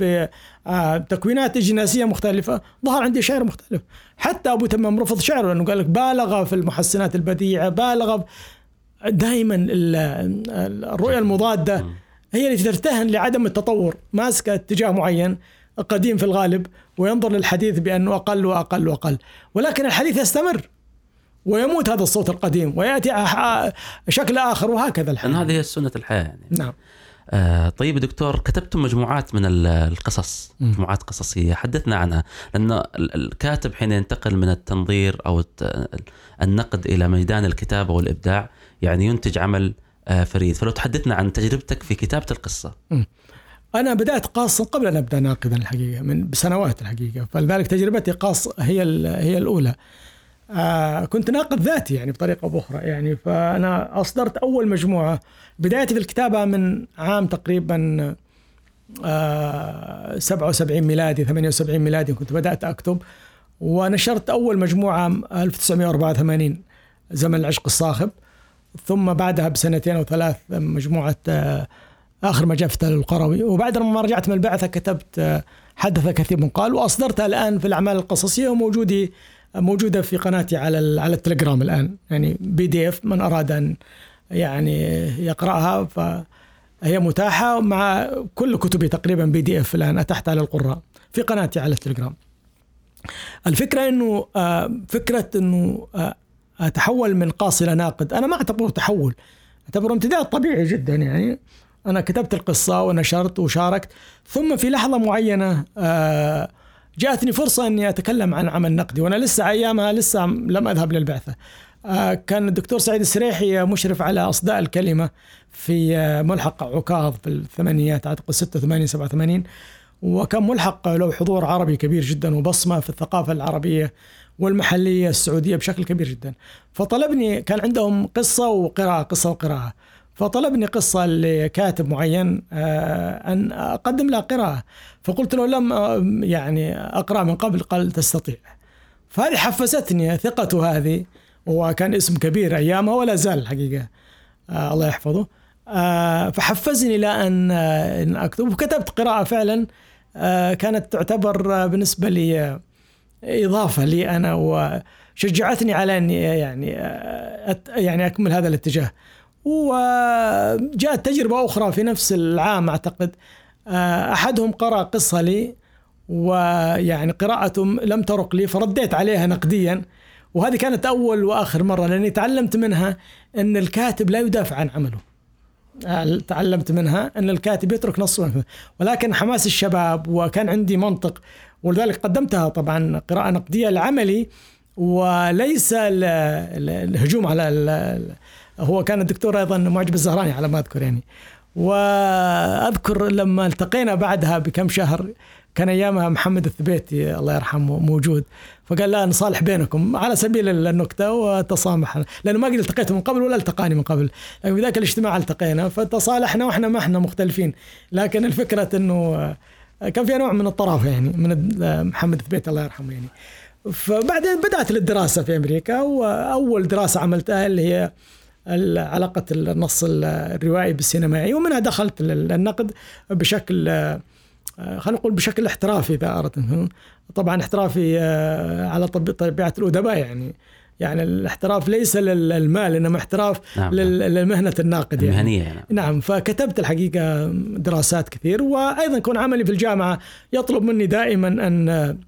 بتكوينات إجناسية مختلفة. ظهر عندي شعر مختلف. حتى أبو تمام رفض شعره لأنه قال لك بالغ في المحسنات البديعة بالغ دائما الرؤية المضادة. هي التي ترتهن لعدم التطور ماسكة اتجاه معين قديم في الغالب وينظر للحديث بأنه أقل وأقل وأقل. ولكن الحديث يستمر ويموت هذا الصوت القديم ويأتي شكل آخر وهكذا الحياة هذه هي سنة الحياة يعني. نعم. آه طيب دكتور كتبتم مجموعات من القصص مجموعات قصصية حدثنا عنها لأن الكاتب حين ينتقل من التنظير أو النقد إلى ميدان الكتابة والإبداع يعني ينتج عمل فريد فلو تحدثنا عن تجربتك في كتابة القصة. أنا بدأت قاصا قبل أن أبدأ ناقدا الحقيقة من بسنوات الحقيقة. فلذلك تجربتي قاص هي هي الأولى. آه كنت ناقد ذاتي يعني بطريقة أخرى يعني. فأنا أصدرت أول مجموعة. بدايتي في الكتابة من عام تقريبا آه 77 ميلادي 78 ميلادي كنت بدأت أكتب. ونشرت أول مجموعة 1984 زمن العشق الصاخب. ثم بعدها بسنتين أو ثلاث مجموعة آه آخر ما جاء في القروي. وبعد ما رجعت من البعثة كتبت آه، حدث كثير من قال وأصدرتها الآن في الأعمال القصصية وموجودة موجودة في قناتي على على التليجرام الآن. يعني PDF من أراد أن يعني يقرأها فهي متاحة مع كل كتبي تقريبا PDF الآن اتحتها للقراء في قناتي على التليجرام. الفكرة إنه آه، فكرة إنه أتحول من قاص إلى ناقد. أنا ما أعتبره تحول أعتبره امتداد طبيعي جدا يعني. أنا كتبت القصة ونشرت وشاركت. ثم في لحظة معينة آه، جاءتني فرصة أني أتكلم عن عمل نقدي وأنا لسه أيامها لسه لم أذهب للبعثة. آه، كان الدكتور سعيد السريحي مشرف على أصداء الكلمة في آه، ملحق عكاظ في الثمانينات أعتقد 86 87 وكان ملحق له حضور عربي كبير جدا وبصمة في الثقافة العربية والمحلية السعودية بشكل كبير جدا. فطلبني كان عندهم قصة وقراءة قصة وقراءة. فطلبني قصة لكاتب معين آه، أن أقدم له قراءة. فقلت له لم آه، يعني أقرأ من قبل قال تستطيع. فهذه حفزتني ثقته هذه. وكان اسم كبير أيامها ولا زال الحقيقة آه، الله يحفظه. فحفزني إلى أن أن أكتب. وكتبت قراءة فعلا. كانت تعتبر بالنسبة لي إضافة لي أنا وشجعتني على أني يعني يعني أكمل هذا الاتجاه. وجاءت تجربة أخرى في نفس العام أعتقد. آه، أحدهم قرأ قصة لي ويعني قراءته لم ترق لي فرديت عليها نقديا. وهذه كانت أول وآخر مرة لأني تعلمت منها أن الكاتب لا يدافع عن عمله. آه، تعلمت منها أن الكاتب يترك نصه ولكن حماس الشباب وكان عندي منطق ولذلك قدمتها طبعا قراءة نقدية لعملي وليس الهجوم على هو كان الدكتور أيضا معجب الزهراني على ما أذكر يعني. وأذكر لما التقينا بعدها بكم شهر كان أيامها محمد الثبيتي الله يرحمه موجود. فقال لا نصالح بينكم على سبيل النكتة وتصامح. لأنه ما قد التقيت من قبل ولا التقاني من قبل. لكن في ذاك الاجتماع التقينا فتصالحنا وإحنا ما إحنا مختلفين. لكن الفكرة إنه كان فيها نوع من الطرافة يعني من محمد ثبيت الله يرحمه يعني. فبعدين بدأت الدراسة في أمريكا وأول دراسة عملتها اللي هي علاقة النص الروائي بالسينمائي. ومنها دخلت النقد بشكل خلينا نقول بشكل احترافي اذا اردت طبعا احترافي آه، على طبيعة الأدباء يعني يعني الاحتراف ليس للمال إنما احتراف نعم. نعم. لمهنه الناقد يعني. المهنية يعني. نعم فكتبت الحقيقة دراسات كثير وأيضا كون عملي في الجامعة يطلب مني دائما أن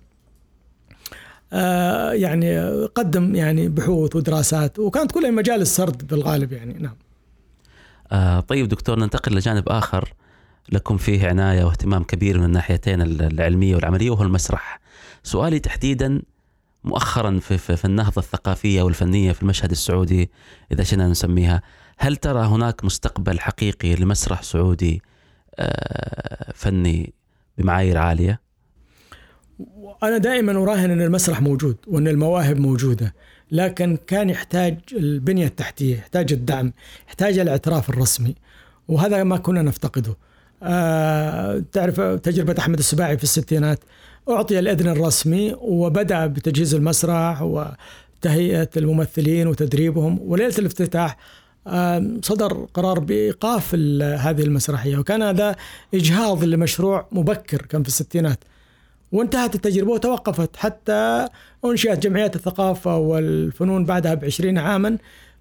آه يعني قدم يعني بحوث ودراسات وكانت كلها مجال السرد بالغالب يعني نعم. آه طيب دكتور ننتقل لجانب آخر لكم فيه عناية واهتمام كبير من الناحيتين العلمية والعملية وهو المسرح. سؤالي تحديدا مؤخرا في, في, في النهضة الثقافية والفنية في المشهد السعودي إذا شئنا نسميها هل ترى هناك مستقبل حقيقي لمسرح سعودي آه، فني بمعايير عالية؟ أنا دائما أراهن أن المسرح موجود وأن المواهب موجودة لكن كان يحتاج البنية التحتية يحتاج الدعم يحتاج الإعتراف الرسمي وهذا ما كنا نفتقده تعرف تجربة أحمد السباعي في الستينات أعطي الإذن الرسمي وبدأ بتجهيز المسرح وتهيئة الممثلين وتدريبهم وليلة الافتتاح صدر قرار بإيقاف هذه المسرحية وكان هذا إجهاض لمشروع مبكر كان في الستينات. وانتهت التجربة وتوقفت حتى أنشئت جمعيات الثقافة والفنون بعدها بعشرين عاما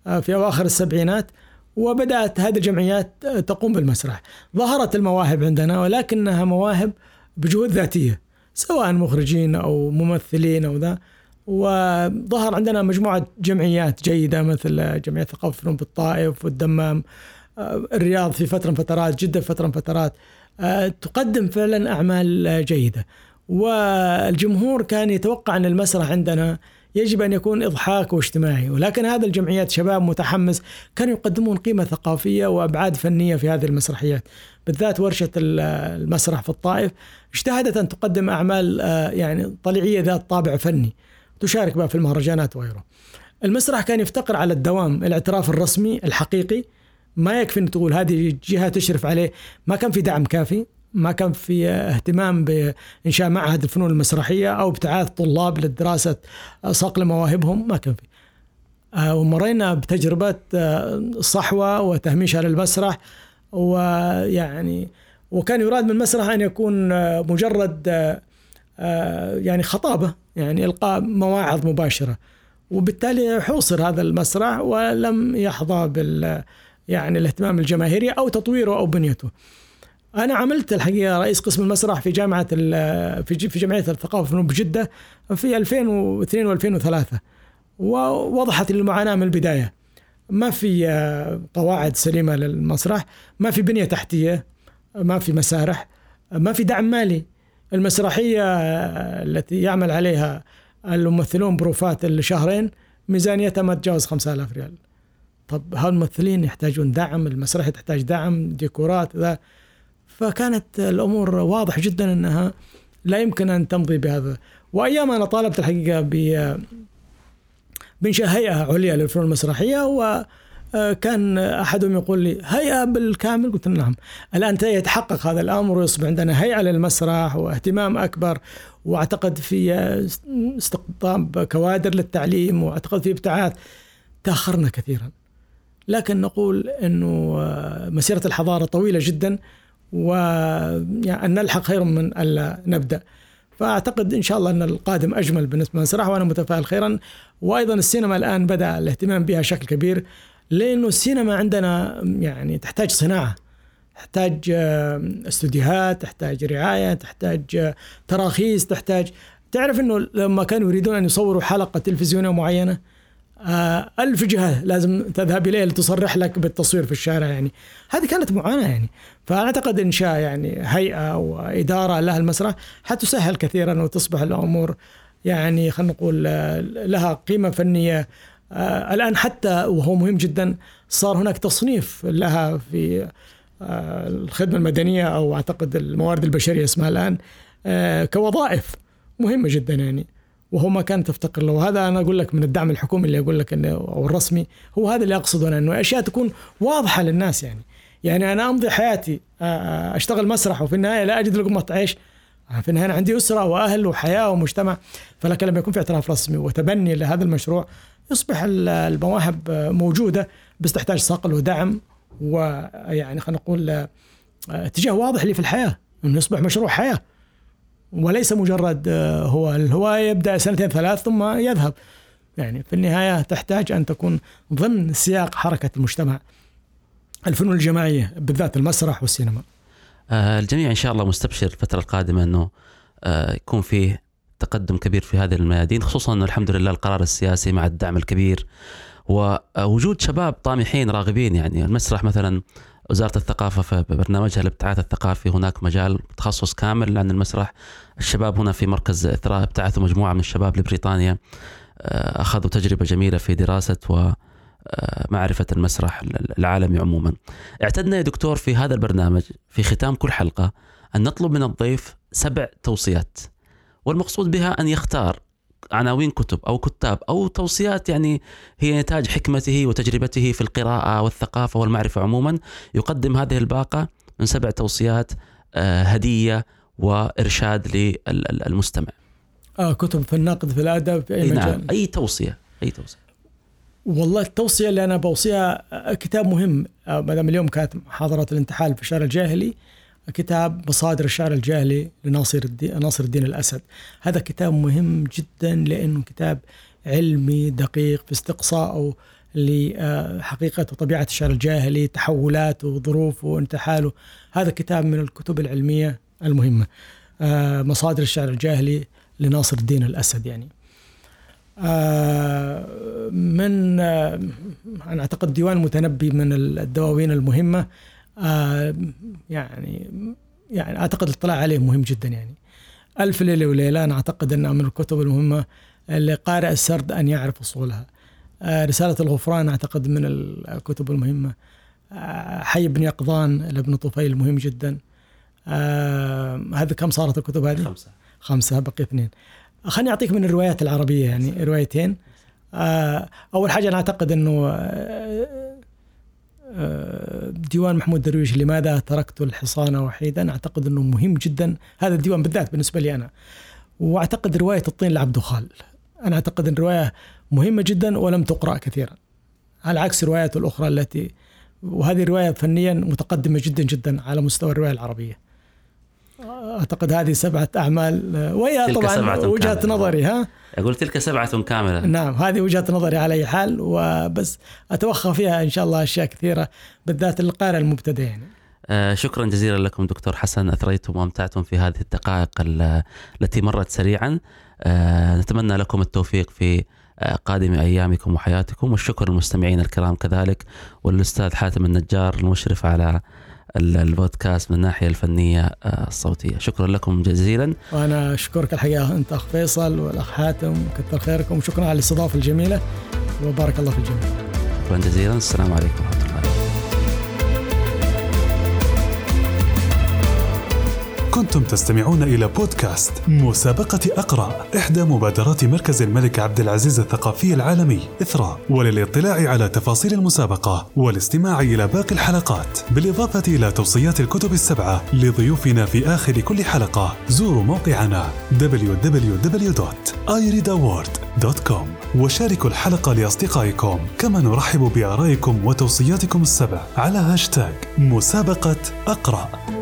آه، في أواخر السبعينات. وبدأت هذه الجمعيات تقوم بالمسرح. ظهرت المواهب عندنا ولكنها مواهب بجهود ذاتية سواء مخرجين أو ممثلين أو ذا. وظهر عندنا مجموعة جمعيات جيدة مثل جمعية ثقافه الفنون بالطائف والدمام آه، الرياض في فترة من فترات جدة في فترة من فترات. آه، تقدم فعلا أعمال جيدة. والجمهور كان يتوقع أن المسرح عندنا يجب أن يكون إضحاك واجتماعي. ولكن هذا الجمعيات شباب متحمس كانوا يقدمون قيمة ثقافية وأبعاد فنية في هذه المسرحيات. بالذات ورشة المسرح في الطائف اجتهدت أن تقدم أعمال آه، يعني طليعية ذات طابع فني تشارك بها في المهرجانات وغيره. المسرح كان يفتقر على الدوام الاعتراف الرسمي الحقيقي. ما يكفي إن تقول هذه جهة تشرف عليه ما كان في دعم كافي. ما كان في اهتمام بإنشاء معهد الفنون المسرحية أو ابتعاث طلاب للدراسة صقل مواهبهم ما كان في. آه، ومرينا بتجربة آه، صحوة وتهميش على المسرح ويعني وكان يراد من المسرح أن يكون آه، مجرد يعني خطابة يعني إلقاء مواعظ مباشرة. وبالتالي حوصر هذا المسرح ولم يحظى بال يعني الاهتمام الجماهيري أو تطويره أو بنيته. أنا عملت الحقيقة رئيس قسم المسرح في جامعة في في جمعية الثقافة والفنون بجده في 2002 و2003 ووضحت المعاناة من البداية. ما في آه، قواعد سليمة للمسرح ما في بنية تحتية ما في مسارح ما في دعم مالي. المسرحية آه، التي يعمل عليها الممثلون بروفات الشهرين ميزانيتها ما تتجاوز 5000 ريال. طب هالممثلين يحتاجون دعم المسرحيه تحتاج دعم ديكورات ذا فكانت الأمور واضح جدا أنها لا يمكن أن تمضي بهذا. وأيام أنا طالبت الحقيقة ب بانشاء هيئة عليا للفنون المسرحية و كان أحدهم يقول لي هيئة بالكامل؟ قلت نعم. الآن يتحقق هذا الأمر ويصبح عندنا هيئة للمسرح واهتمام أكبر وأعتقد في استقطاب كوادر للتعليم وأعتقد في ابتعاث. تأخرنا كثيرا. لكن نقول إنه مسيرة الحضارة طويلة جدا وأن نلحق خير من ألا نبدأ. فأعتقد إن شاء الله أن القادم أجمل بالنسبة للمسرح وأنا متفائل خيرا. وأيضا السينما الآن بدأ الاهتمام بها بشكل كبير لأنه السينما عندنا يعني تحتاج صناعة تحتاج استوديوهات تحتاج رعاية تحتاج تراخيص تحتاج. تعرف أنه لما كانوا يريدون أن يصوروا حلقة تلفزيونية معينة آه، ألف جهة لازم تذهب إليها لتصرح لك بالتصوير في الشارع يعني. هذه كانت معاناة يعني. فأعتقد إنشاء يعني هيئة وإدارة لها المسرح حتسهل كثيرا وتصبح الأمور يعني خلينا نقول آه، لها قيمة فنية. آه الآن حتى وهو مهم جدا صار هناك تصنيف لها في آه الخدمة المدنية أو أعتقد الموارد البشرية اسمها الآن آه كوظائف مهمة جدا يعني. وهو ما كان تفتقر له. وهذا أنا أقول لك من الدعم الحكومي اللي أقول لك انه أو الرسمي هو هذا اللي أقصده أنا إنه أشياء تكون واضحة للناس يعني. يعني أنا أمضي حياتي أشتغل مسرح وفي النهاية لا أجد لقمة عيش. في النهاية أنا عندي أسرة وأهل وحياة ومجتمع فلكن لما يكون في اعتراف رسمي. وتبني لهذا المشروع يصبح ال- المواهب موجودة بس تحتاج صقل ودعم ويعني خلينا نقول آه، اتجاه واضح لي في الحياة إنه يصبح مشروع حياة. وليس مجرد آه، هو الهواية يبدأ سنتين ثلاث ثم يذهب. يعني في النهاية تحتاج أن تكون ضمن سياق حركة المجتمع الفنون الجماعية بالذات المسرح والسينما. آه، الجميع إن شاء الله مستبشر الفترة القادمة أنه آه، يكون فيه تقدم كبير في هذه الميادين خصوصا أنه الحمد لله القرار السياسي مع الدعم الكبير ووجود شباب طامحين راغبين يعني المسرح مثلا وزارة الثقافة في برنامجها الابتعاث الثقافي هناك مجال تخصص كامل عن المسرح الشباب هنا في مركز إثراء ابتعثوا مجموعة من الشباب لبريطانيا آه، أخذوا تجربة جميلة في دراسة و آه، معرفة المسرح العالمي عموما. اعتدنا يا دكتور في هذا البرنامج في ختام كل حلقة أن نطلب من الضيف سبع توصيات والمقصود بها أن يختار عناوين كتب أو كتاب أو توصيات يعني هي نتاج حكمته وتجربته في القراءة والثقافة والمعرفة عموما. يقدم هذه الباقة من سبع توصيات آه، هدية وإرشاد للمستمع. آه كتب في النقد في الأدب في أي نعم مجال. أي توصية أي توصية. والله التوصية اللي أنا بوصيها آه، كتاب مهم. آه، ما دام اليوم كانت محاضرة الانتحال في الشعر الجاهلي كتاب مصادر الشعر الجاهلي لناصر الدين ناصر الدين الأسد. هذا كتاب مهم جدا لأنه كتاب علمي دقيق في استقصائه لحقيقة وطبيعة الشعر الجاهلي تحولاته وظروفه وانتحاله هذا كتاب من الكتب العلمية المهمة. آه، مصادر الشعر الجاهلي لناصر الدين الأسد يعني. آه، من آه، أنا أعتقد ديوان متنبي من الدواوين المهمة. آه، يعني يعني أعتقد الاطلاع عليه مهم جدا يعني. ألف ليلة وليلة أنا أعتقد أنها من الكتب المهمة لقارئ السرد أن يعرف أصولها. آه، رسالة الغفران أعتقد من الكتب المهمة. آه، حي بن يقظان لابن طفيل مهم جدا. آه، هذا كم صارت الكتب هذه؟ خمسة. خمسة بقي اثنين. خليني أعطيك من الروايات العربية يعني روايتين. آه، أول حاجة أنا أعتقد أنه آه، آه، ديوان محمود درويش لماذا تركت الحصان وحيدا؟ أعتقد أنه مهم جدا. هذا الديوان بالذات بالنسبة لي أنا. وأعتقد رواية الطين لعبد خال أنا أعتقد أن رواية مهمة جدا ولم تقرأ كثيرا. على عكس الروايات الأخرى التي وهذه رواية فنيا متقدمة جدا جدا على مستوى الرواية العربية. أعتقد هذه سبعة أعمال وهي طبعا وجهة كاملة. نظري ها؟ أقول تلك سبعة كاملة. نعم هذه وجهة نظري على أي حال وبس أتوخى فيها إن شاء الله أشياء كثيرة بالذات القارئ المبتدئ يعني. آه، شكرا جزيلا لكم دكتور حسن أثريتم وأمتعتم في هذه الدقائق ال- التي مرت سريعا. آه، نتمنى لكم التوفيق في آه، قادم أيامكم وحياتكم والشكر للمستمعين الكرام كذلك والأستاذ حاتم النجار المشرف على البودكاست من الناحية الفنية آه، الصوتية. شكرا لكم جزيلا. وأنا أشكرك الحقيقة أنت أخ فيصل والأخ حاتم كثر خيركم. وشكرا على الاستضافة الجميلة وبارك الله في الجميع. شكرا جزيلا. السلام عليكم. كنتم تستمعون إلى بودكاست مسابقة أقرأ إحدى مبادرات مركز الملك عبد العزيز الثقافي العالمي إثراء وللإطلاع على تفاصيل المسابقة والاستماع إلى باقي الحلقات. بالإضافة إلى توصيات الكتب السبعة لضيوفنا في آخر كل حلقة. زوروا موقعنا www.ireadaward.com وشاركوا الحلقة لأصدقائكم. كما نرحب بآرائكم وتوصياتكم السبع على هاشتاج مسابقة أقرأ.